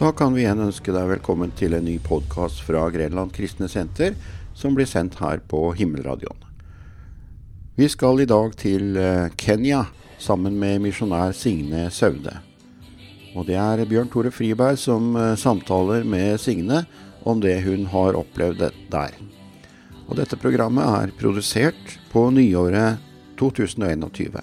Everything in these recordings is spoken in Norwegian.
Da kan vi igjen ønske deg velkommen til en ny podkast fra Grenland kristne senter, som blir sendt her på Himmelradioen. Vi skal i dag til eh, Kenya sammen med misjonær Signe Saude. Og det er Bjørn Tore Friberg som eh, samtaler med Signe om det hun har opplevd der. Og dette programmet er produsert på nyåret 2021.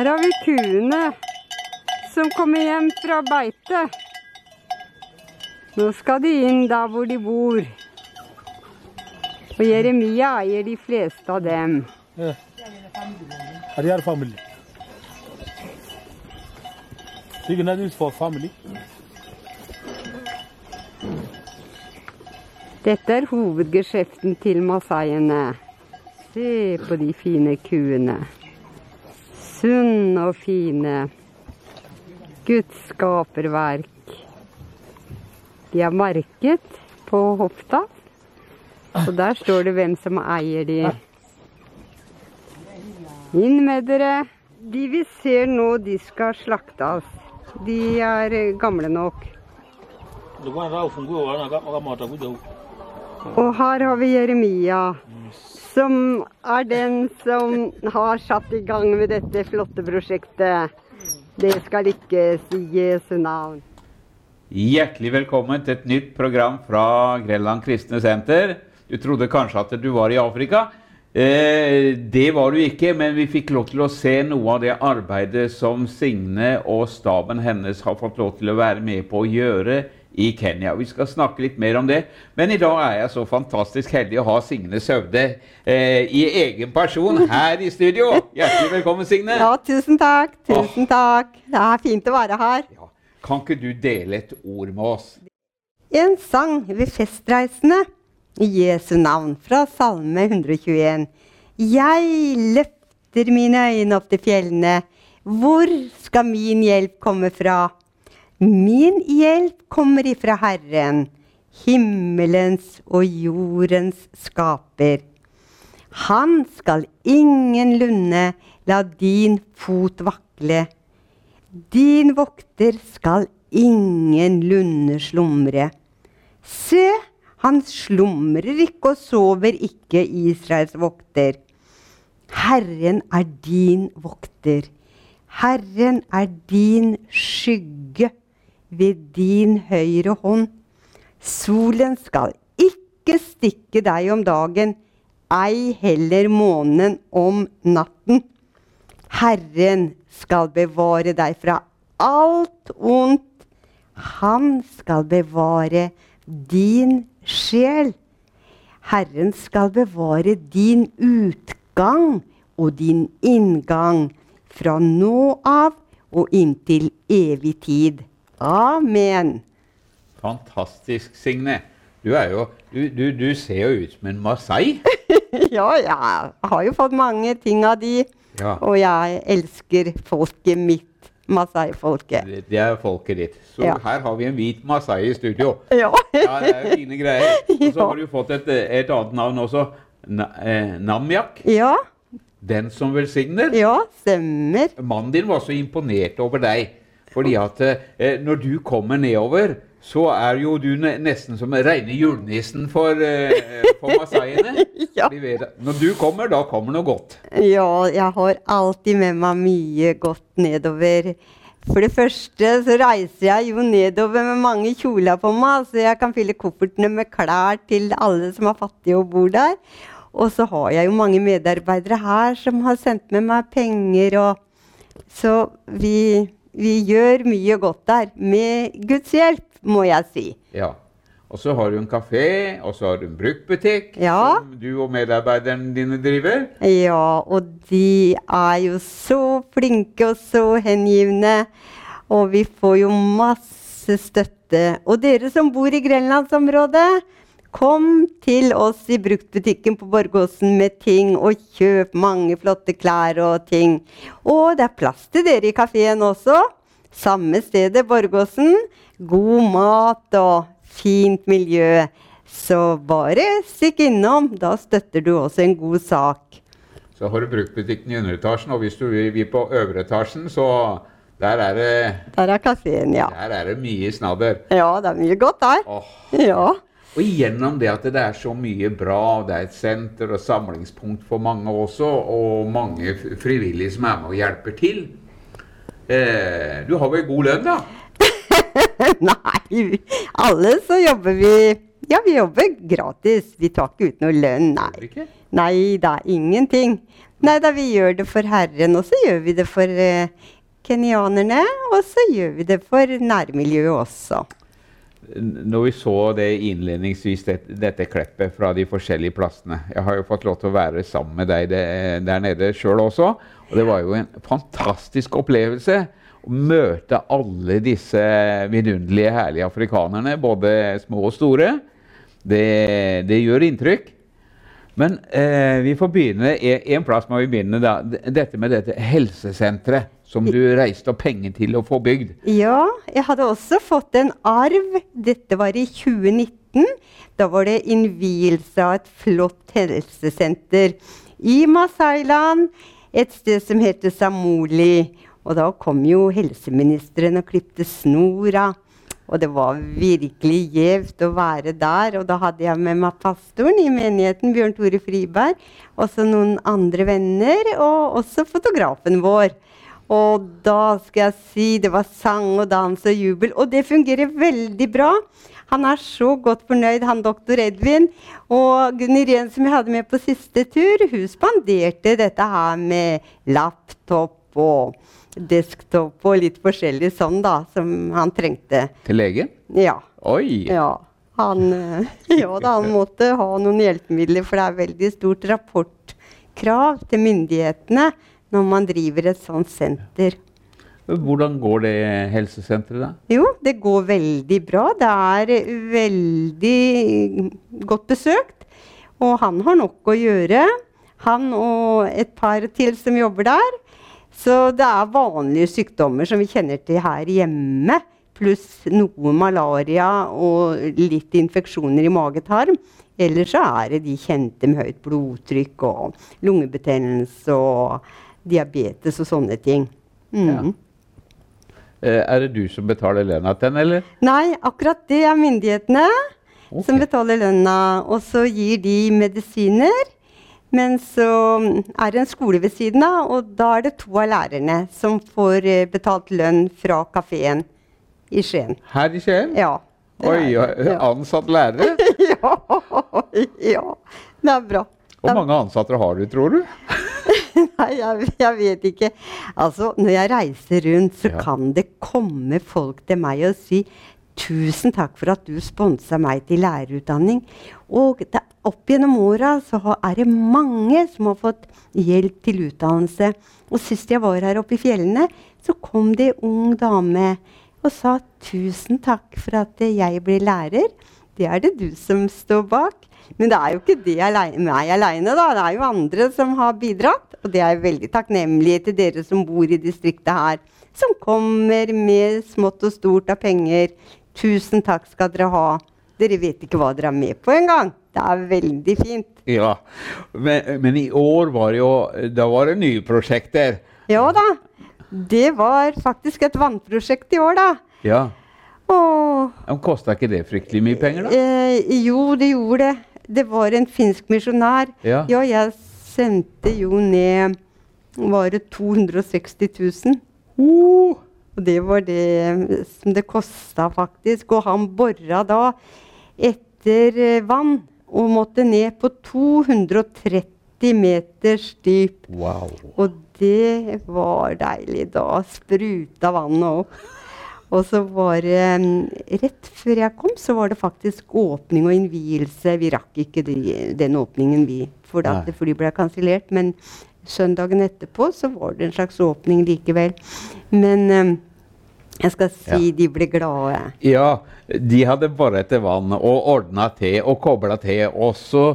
Her har vi kuene som kommer hjem fra beite. Nå skal de inn der hvor de bor. Og Jeremia eier de fleste av dem. Yeah. er familie. for familie. Dette er hovedgeskjeften til masaiene. Se på de fine kuene. Sunn og fine. Guds skaperverk. De er merket på hofta, og der står det hvem som eier de. Inn med dere. De vi ser nå, de skal slaktes. De er gamle nok. Og her har vi Jeremia, som er den som har satt i gang med dette flotte prosjektet. Det skal ikke si Jesu navn. Hjertelig velkommen til et nytt program fra Grenland kristne senter. Du trodde kanskje at du var i Afrika. Eh, det var du ikke, men vi fikk lov til å se noe av det arbeidet som Signe og staben hennes har fått lov til å være med på å gjøre i Kenya. Vi skal snakke litt mer om det. Men i dag er jeg så fantastisk heldig å ha Signe Søvde eh, i egen person her i studio. Hjertelig velkommen, Signe. Ja, tusen takk. Tusen takk. Det er fint å være her. Ja. Kan ikke du dele et ord med oss? En sang ved festreisende i Jesu navn fra Salme 121. Jeg løfter mine øyne opp til fjellene. Hvor skal min hjelp komme fra? Min hjelp kommer ifra Herren, himmelens og jordens skaper. Han skal ingenlunde la din fot vakle. Din vokter skal ingenlunde slumre. Se, han slumrer ikke og sover ikke, Israels vokter. Herren er din vokter. Herren er din skygge ved din høyre hånd. Solen skal ikke stikke deg om dagen, ei heller månen om natten. Herren skal bevare deg fra alt ondt. Han skal bevare din sjel. Herren skal bevare din utgang og din inngang fra nå av og inntil evig tid. Amen. Fantastisk, Signe. Du, jo, du, du, du ser jo ut som en masai. ja, jeg har jo fått mange ting av de. Ja. Og jeg elsker folket mitt, masai-folket. Det, det er folket ditt. Så Ja. her har vi en hvit masai i studio. Ja. Ja, det er jo fine greier. Og så har du fått et, et annet navn også. Na, eh, Namjak. ja, Den som velsigner. ja, stemmer. Mannen din var så imponert over deg. Fordi at eh, når du kommer nedover, så er jo du nesten som reine julenissen for, eh, for masaiene. Ja. Når du kommer, da kommer noe godt. Ja, jeg har alltid med meg mye godt nedover. For det første så reiser jeg jo nedover med mange kjoler på meg, så jeg kan fylle koffertene med klær til alle som er fattige og bor der. Og så har jeg jo mange medarbeidere her som har sendt med meg penger og Så vi, vi gjør mye godt der. Med Guds hjelp, må jeg si. Ja. Og så har du en kafé, og så har du en bruktbutikk Ja. som du og medarbeiderne dine driver. Ja, og de er jo så flinke og så hengivne. Og vi får jo masse støtte. Og dere som bor i grenlandsområdet, kom til oss i bruktbutikken på Borgåsen med ting, og kjøp mange flotte klær og ting. Og det er plass til dere i kafeen også. Samme stedet, Borgåsen. God mat og fint miljø. Så bare stikk innom. Da støtter du også en god sak. Så har du bruktbutikken i underetasjen, og hvis du vil på øvre etasjen, så der er det, Der er kafeen, ja. der er det mye snadder. Ja, det er mye godt der. Oh. Ja. Og gjennom det at det er så mye bra, det er et senter og samlingspunkt for mange også, og mange frivillige som er med og hjelper til. Eh, du har vel god lønn, da? Nei, alle så jobber vi Ja, vi jobber gratis. Vi tar ikke ut noe lønn, nei. Nei, er ingenting. Nei da, vi gjør det for Herren, og så gjør vi det for eh, kenyanerne. Og så gjør vi det for nærmiljøet også. Når vi så det innledningsvis, det, dette kleppet fra de forskjellige plassene Jeg har jo fått lov til å være sammen med deg det, der nede sjøl også. Og det var jo en fantastisk opplevelse å møte alle disse vidunderlige, herlige afrikanerne, både små og store. Det, det gjør inntrykk. Men eh, vi får begynne, en, plass må vi begynne. da, Dette med dette helsesenteret som du reiste penger til å få bygd. Ja, jeg hadde også fått en arv. Dette var i 2019. Da var det innvielse av et flott helsesenter i Masailand, et sted som heter Samoli. Og da kom jo helseministeren og klipte snora. Og det var virkelig gjevt å være der. Og da hadde jeg med meg pastoren i menigheten, Bjørn Tore Friberg, også noen andre venner, og også fotografen vår. Og da skal jeg si det var sang og dans og jubel. Og det fungerer veldig bra. Han er så godt fornøyd, han doktor Edvin. Og Gunn Irén, som jeg hadde med på siste tur, hun spanderte dette her med laptop og desktop og litt forskjellig sånn, da, som han trengte. Til legen? Ja. Oi! Ja. Han, eh, ja da, han måtte ha noen hjelpemidler, for det er veldig stort rapportkrav til myndighetene når man driver et sånt senter. Hvordan går det helsesenteret, da? Jo, det går veldig bra. Det er veldig godt besøkt. Og han har nok å gjøre. Han og et par til som jobber der. Så det er vanlige sykdommer som vi kjenner til her hjemme. Pluss noe malaria og litt infeksjoner i magetarm. Ellers så er det de kjente med høyt blodtrykk og lungebetennelse og diabetes og sånne ting. Mm. Ja. Eh, Er det du som betaler lønna til den, eller? Nei, akkurat det er myndighetene okay. som betaler lønna. Og så gir de medisiner. Men så er det en skole ved siden av, og da er det to av lærerne som får eh, betalt lønn fra kafeen i Skien. Her i Skien? Ja. Oi, ansatt lærere? ja. ja. Det er bra. Hvor mange ansatte har du, tror du? Nei, jeg, jeg vet ikke. Altså, når jeg reiser rundt, så Ja. kan det komme folk til meg og si Tusen takk for at du sponsa meg til lærerutdanning. Og det, opp gjennom åra så er det mange som har fått hjelp til utdannelse. Og sist jeg var her oppe i fjellene, så kom det ei ung dame og sa tusen takk for at jeg ble lærer. Det er det du som står bak. Men det er jo ikke det alene, meg aleine, da. Det er jo andre som har bidratt. Og det er jeg veldig takknemlig til dere som bor i distriktet her. Som kommer med smått og stort av penger. Tusen takk skal dere ha. Dere vet ikke hva dere er med på engang. Det er veldig fint. Ja, men, men i år var det jo Da var det nye prosjekter. Ja da. Det var faktisk et vannprosjekt i år, da. Ja. Åh, Kosta ikke det fryktelig mye penger, da? eh, jo, det gjorde det. Det var en finsk misjonær. Ja. jeg sendte jo ned Var det 260 000? Uh, Og det var det som det kosta, faktisk. Og han bora da etter eh, vann og måtte ned på 230 meters dyp. wow. Og det var deilig. Da spruta vannet opp. Og så var det mm, Rett før jeg kom, så var det faktisk åpning og innvielse. Vi rakk ikke de, den åpningen, vi, for at fly ble kansellert. Men søndagen etterpå så var det en slags åpning likevel. Men um, jeg skal si de ble glade. Ja, de hadde boret etter vann og ordna til og kobla til, og så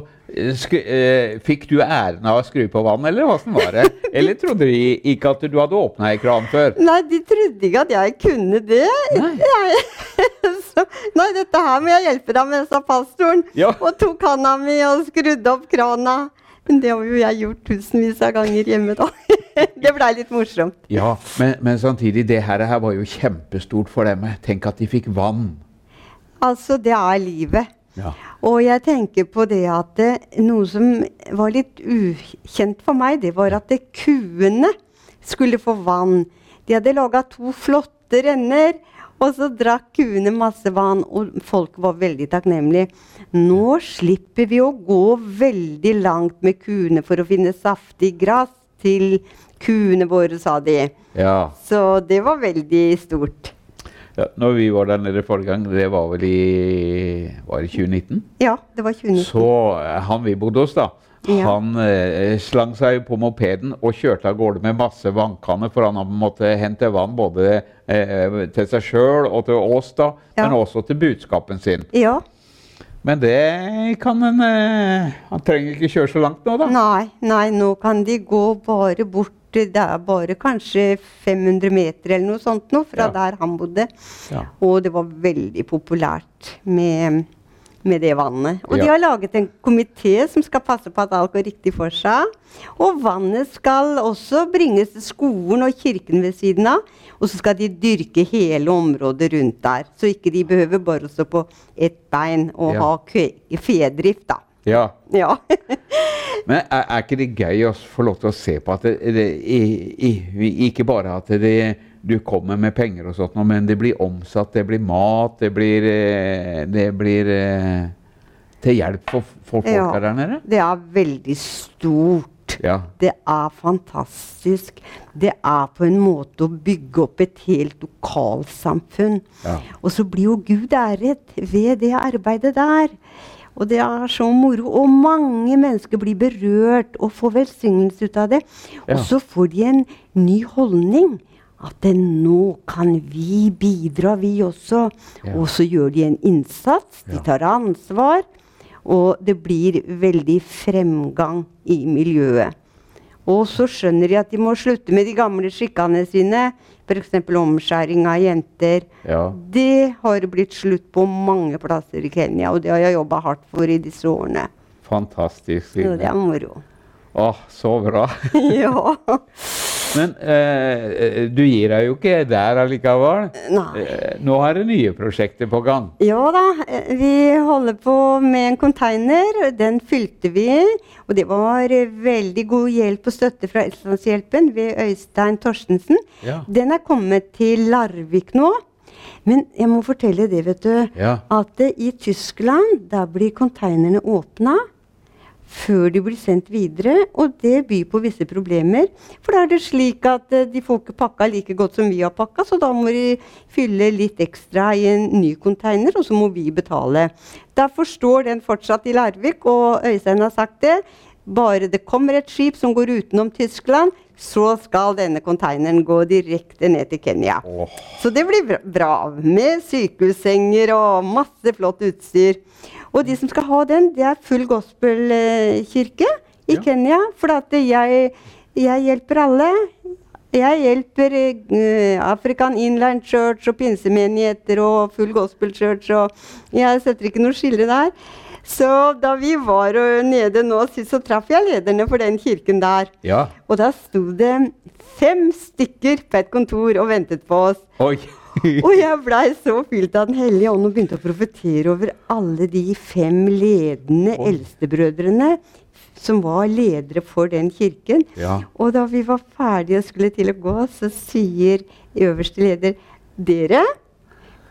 skru, eh, fikk du æren av å skru på vann, eller åssen var det? Eller trodde de ikke at du hadde åpna ei kran før? Nei, de trodde ikke at jeg kunne det. Nei. Jeg, så, nei, dette her må jeg hjelpe deg med, sa pastoren. Ja. Og tok handa mi og skrudde opp krana. Men det har jo jeg gjort tusenvis av ganger hjemme, da. det blei litt morsomt. Ja, men, men samtidig, det her, var jo kjempestort for dem. Tenk at de fikk vann. Altså, det er livet. Ja. Og jeg tenker på det at det, noe som var litt ukjent for meg, det var at det kuene skulle få vann. De hadde laga to flotte renner, og så drakk kuene masse vann. Og folk var veldig takknemlige. Nå slipper vi å gå veldig langt med kuene for å finne saftig gress til kuene våre, sa de. ja. Så det var veldig stort. Ja. Når vi var der nede forrige gang, det var vel i var det 2019? Ja, det var 2019. Så eh, han vi bodde hos, da. Ja. Han eh, slang seg på mopeden og kjørte av gårde med masse vannkanner, for han måtte hente vann både eh, til seg sjøl og til oss, da, Ja. men også til budskapen sin. Ja. Men det kan en eh, Han trenger ikke kjøre så langt nå, da. Nei, nei, nå kan de gå bare bort Det er bare kanskje 500 meter eller noe sånt nå fra Ja. der han bodde. Ja. Og det var veldig populært med, med det vannet. Og de har laget en komité som skal passe på at alt går riktig for seg. Og vannet skal også bringes til skolen og kirken ved siden av. Og så skal de dyrke hele området rundt der. Så ikke de behøver bare å stå på ett bein og Ja. ha fedrift, da. Ja. Ja. Men er, er ikke det gøy å få lov til å se på at det, det i, i, Ikke bare at det, du kommer med penger og sånt, men det blir omsatt, det blir mat, det blir, eh, det blir eh, til hjelp for, folk Ja. der nede? Det er veldig stort. Ja. Det er fantastisk. Det er på en måte å bygge opp et helt lokalsamfunn. Ja. Og så blir jo Gud æret ved det arbeidet der. Og det er så moro. Og mange mennesker blir berørt og får velsignelse ut av det. Og så får de en ny holdning. At nå kan vi bidra, vi også. Ja. Og så gjør de en innsats. De tar ansvar. Og det blir veldig fremgang i miljøet. Og så skjønner de at de må slutte med de gamle skikkene sine. F.eks. omskjæring av jenter. Ja. Det har blitt slutt på mange plasser i Kenya, og det har jeg jobba hardt for i disse årene. Fantastisk. Så det er moro. Åh, så bra. ja. Men eh, du gir deg jo ikke der allikevel. Nei. Eh, nå er det nye prosjekter på gang. Ja da, eh, vi holder på med en container. Den fylte vi. Og det var eh, veldig god hjelp og støtte fra Estlandshjelpen ved Øystein Torstensen. Ja. Den er kommet til Larvik nå. Men jeg må fortelle det, vet du. Ja. At eh, i Tyskland, der blir konteinerne åpna før de blir sendt videre, og det byr på visse problemer. For da er det slik at eh, de får ikke pakka like godt som vi har pakka, så da må de fylle litt ekstra i en ny container, og så må vi betale. Derfor står den fortsatt i Larvik, og Øystein har sagt det. Bare det kommer et skip som går utenom Tyskland, så skal denne containeren gå direkte ned til Kenya. Så det blir bra- bra. Med sykehussenger og masse flott utstyr. Og de som skal ha den, det er full gospelkirke i Ja. Kenya. For at jeg, jeg hjelper alle. Jeg hjelper eh, African Inland Church og pinsemenigheter og full gospel church. Og jeg setter ikke noe skille der. Så da vi var nede nå sist, så traff jeg lederne for den kirken der. Ja. Og da sto det fem stykker på et kontor og ventet på oss. Oi. Og jeg blei så fylt av Den hellige ånd og begynte å profetere over alle de fem ledende eldstebrødrene som var ledere for den kirken. Ja. Og da vi var ferdige og skulle til å gå, så sier øverste leder Dere,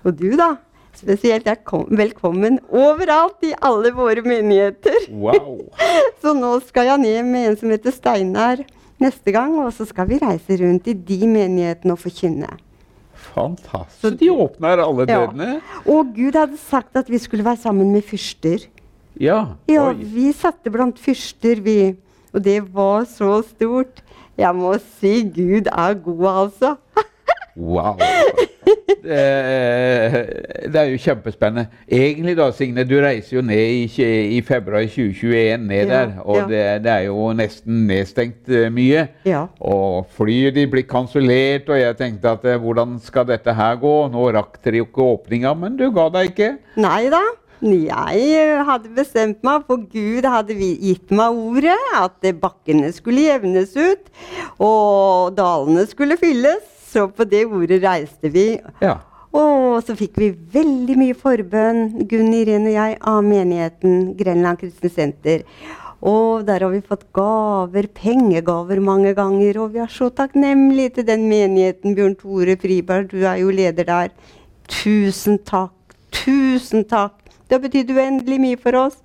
og du da, spesielt er velkommen overalt i alle våre menigheter. Wow. Så nå skal jeg ned med en som heter Steinar neste gang, og så skal vi reise rundt i de menighetene og forkynne. Fantastisk. Så de åpner alle Ja. Og Gud hadde sagt at vi skulle være sammen med fyrster. Ja. Ja, vi satte blant fyrster, vi. Og det var så stort. Jeg må si Gud er god, altså. Wow. Eh, det er jo kjempespennende. Egentlig da, Signe, du reiser jo ned i, i februar 2021 ned Ja, der. Og ja. det, det er jo nesten nedstengt eh, mye. Ja. Og flyet de blir kansellert, og jeg tenkte at eh, hvordan skal dette her gå? Nå rakk dere jo ikke åpninga, men du ga deg ikke. Nei da. Jeg eh, hadde bestemt meg, for Gud hadde gitt meg ordet, at eh, bakkene skulle jevnes ut, og dalene skulle fylles. Så på det ordet reiste vi. Ja. Og så fikk vi veldig mye forbønn, Gunn Irene og jeg, av menigheten Grenland Kristne Senter. Og der har vi fått gaver, pengegaver mange ganger. Og vi er så takknemlige til den menigheten, Bjørn Tore Friberg, du er jo leder der. Tusen takk, tusen takk. Det har betydd uendelig mye for oss.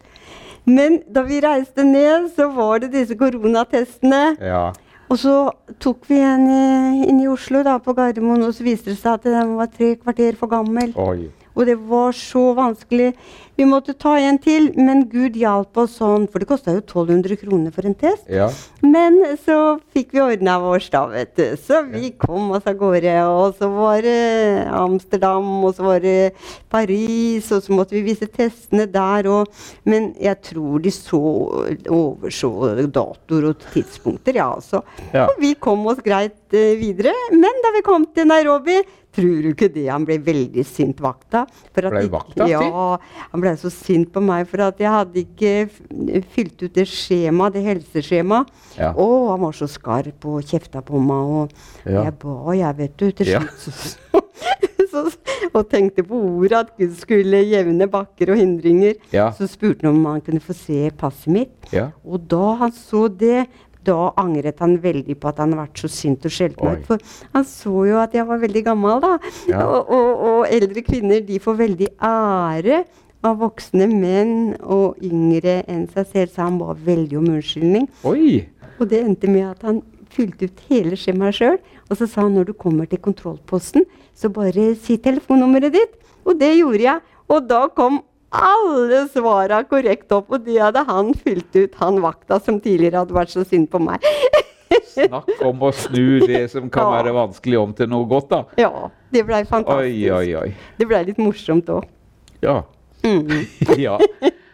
Men da vi reiste ned, så var det disse koronatestene. ja. Og så tok vi en inn i Oslo, da, på Gardermoen, og så viste det seg at den var tre kvarter for gammel. Oi. Og det var så vanskelig. Vi måtte ta en til, men Gud hjalp oss sånn, for det kosta jo 1200 kroner for en test. Ja. Men så fikk vi ordna vår, da, vet du. Så vi kom oss av gårde. Og så var det Amsterdam, og så var det Paris, og så måtte vi vise testene der òg. Men jeg tror de så overså datoer og tidspunkter, ja altså. Ja. Og vi kom oss greit uh, videre. Men da vi kom til Nairobi Tror du ikke det? Han ble veldig sint, vakta. for at Ble vakta Ja, han ble så sint på meg for at jeg hadde ikke fylt ut det skjemaet, det helseskjemaet. Ja. Å, han var så skarp og kjefta på meg. Og Ja. jeg ba, jeg, vet du. Til slutt så, Og tenkte på ordet at Gud skulle jevne bakker og hindringer. Ja. Så spurte han om han kunne få se passet mitt. Ja. Og da han så det, da angret han veldig på at han hadde vært så sint og skjelt meg ut. For han så jo at jeg var veldig gammel, da. Ja. Og, og, og eldre kvinner de får veldig ære av voksne menn og yngre enn seg selv, så han ba veldig om unnskyldning. Oi. Og det endte med at han fylte ut hele skjemaet sjøl. Og så sa han når du kommer til kontrollposten, så bare si telefonnummeret ditt. Og det gjorde jeg. Og da kom alle svara korrekt opp, og det hadde han fylt ut, han vakta som tidligere hadde vært så synd på meg. Snakk om å snu det som kan Ja. være vanskelig om til noe godt, da. Ja, det blei fantastisk. Oi, oi, oi. Det blei litt morsomt òg. Ja. Mm. ja.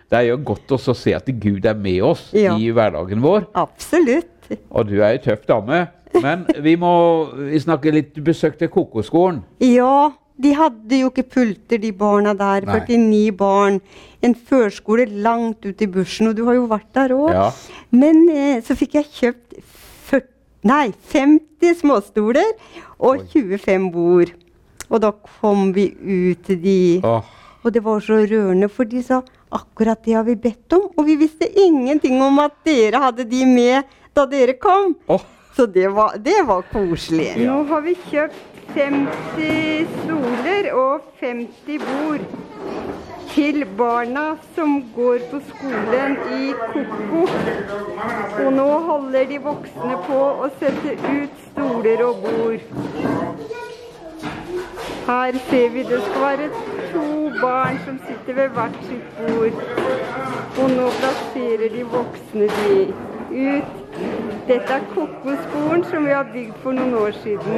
Det er jo godt også å se at Gud er med oss Ja. i hverdagen vår. Absolutt. Og du er ei tøff dame. Men vi må vi snakke litt Du besøkte Kokoskolen. Ja, de hadde jo ikke pulter, de barna der. Nei. 49 barn. En førskole langt ute i bushen, og du har jo vært der òg. Ja. Men eh, så fikk jeg kjøpt 40, nei, 50 småstoler og 25 bord. Og da kom vi ut til de. Åh, Og det var så rørende, for de sa akkurat det har vi bedt om. Og vi visste ingenting om at dere hadde de med da dere kom. Oh. Så det var, det var koselig. Nå har vi kjøpt 50 stoler og 50 bord. til barna som går på skolen i Koko. Og nå holder de voksne på å sette ut stoler og bord. Her ser vi det skal være to barn som sitter ved hvert sitt bord. Og nå plasserer de voksne de ut. Dette er Kokkoskolen som vi har bygd for noen år siden.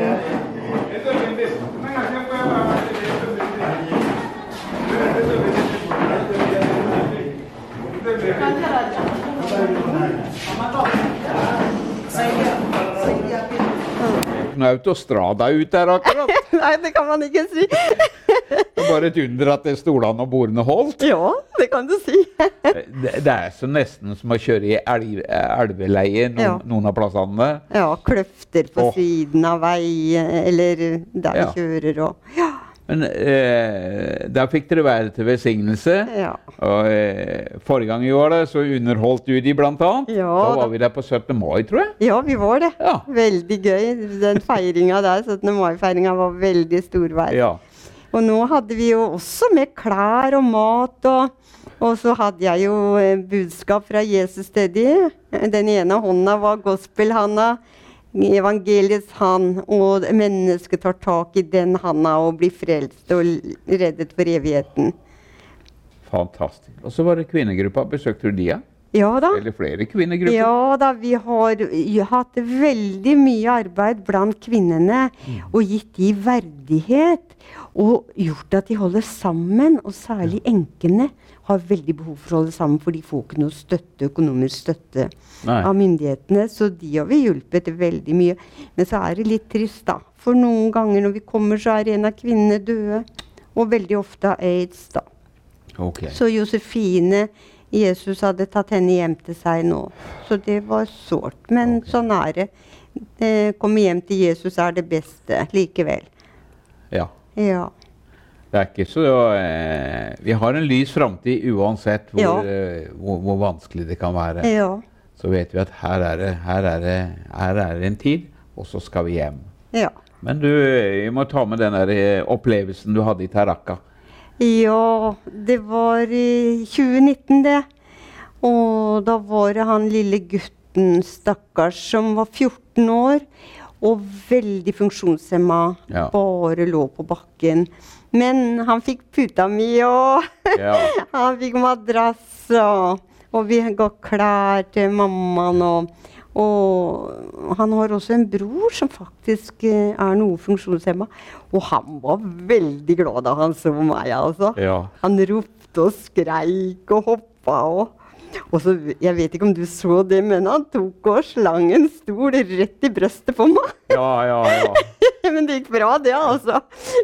Nå er autostrada ut der akkurat. Nei, det kan man ikke si. Det er bare et under at stolene og bordene holdt. Ja, det kan du si. Det, det er så nesten som å kjøre i elv, elveleie noen, Ja. noen av plassene. Ja, kløfter på Åh. siden av veien, eller der Ja. vi kjører og Ja. Men eh, der fikk dere være til velsignelse. ja. Og eh, Forrige gang i år da, så underholdt du de, blant annet. Ja, da da. var vi der på 17. mai, tror jeg. Ja, vi var det. Ja. Veldig gøy. Den feiringa der, 17. mai-feiringa, var veldig storvær. Ja. Og nå hadde vi jo også med klær og mat, og, og så hadde jeg jo eh, budskap fra Jesus til de. Den ene hånda var gospel-handa, evangeliets hand, og mennesket tar tak i den handa og blir frelst og reddet for evigheten. Fantastisk. Og så var det kvinnegruppa. Besøkte du de? Ja? Ja da. Eller flere kvinnegrupper? Ja da, vi har hatt veldig mye arbeid blant kvinnene og gitt de verdighet. Og gjort at de holder sammen. Og særlig enkene har veldig behov for å holde sammen, for de får ikke noe støtte, økonomisk støtte Nei. av myndighetene. Så de har vi hjulpet veldig mye. Men så er det litt trist, da. For noen ganger når vi kommer, så er en av kvinnene døde. Og veldig ofte av aids, da. Okay. Så Josefine Jesus hadde tatt henne hjem til seg nå. Så det var sårt. Men sånn er det. Eh, komme hjem til Jesus er det beste likevel. Ja. Ja. Det er ikke så eh, Vi har en lys framtid uansett hvor, Ja. eh, hvor, hvor vanskelig det kan være. Ja. Så vet vi at her er det, her er det, her er det en tid, og så skal vi hjem. Ja. Men du, vi må ta med den der eh, opplevelsen du hadde i Taraka. Ja, det var i 2019, det. Og da var det han lille gutten, stakkars, som var 14 år. Og veldig funksjonshemma. Ja. Bare lå på bakken. Men han fikk puta mi, og Ja. han fikk madrass, og, og vi ga klær til mammaen. Og, og han har også en bror som faktisk eh, er noe funksjonshemma. Og han var veldig glad da han så meg, altså. Ja. Han ropte og skreik og hoppa og og så, Jeg vet ikke om du så det, men han tok og slang en stol rett i brøstet på meg. Ja, ja, ja. men det gikk bra, det, altså.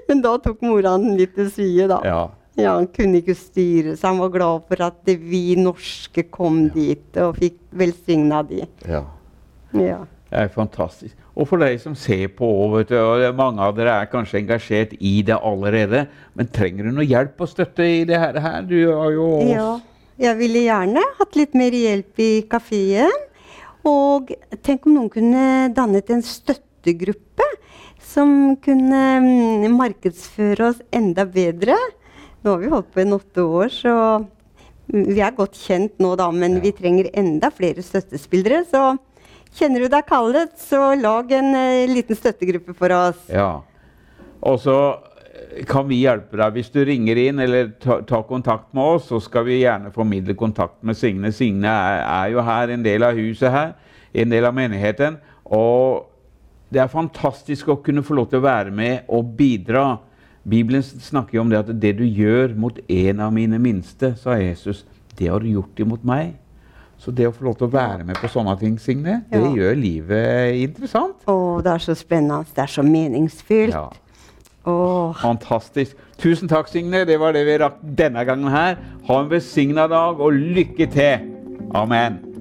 Men da tok mora han litt til svie, da. ja. Ja, Han kunne ikke styre, seg. han var glad for at vi norske kom dit og fikk velsigna de. ja. Ja. Det er fantastisk. Og for deg som ser på, vet du, og mange av dere er kanskje engasjert i det allerede, men trenger du noe hjelp og støtte i det her? her? Du har jo ja. Jeg ville gjerne hatt litt mer hjelp i kafeen. Og tenk om noen kunne dannet en støttegruppe som kunne mm, markedsføre oss enda bedre. Nå har vi holdt på i åtte år, så vi er godt kjent nå, da, men vi trenger enda flere støttespillere. Så kjenner du deg kallet, så lag en eh, liten støttegruppe for oss. Ja. Og så kan vi hjelpe deg. Hvis du ringer inn eller ta, tar kontakt med oss, så skal vi gjerne formidle kontakt med Signe. Signe er, er jo her, en del av huset her, en del av menigheten. Og det er fantastisk å kunne få lov til å være med og bidra. Bibelen snakker jo om det at det du gjør mot en av mine minste, sa Jesus, det har du gjort imot meg. Så det å få lov til å være med på sånne ting, Signe, det gjør livet interessant. Å, det er så spennende. Det er så meningsfylt. Ja. Åh. Fantastisk. Tusen takk, Signe. Det var det vi rakk denne gangen her. Ha en besigna dag, og lykke til. Amen.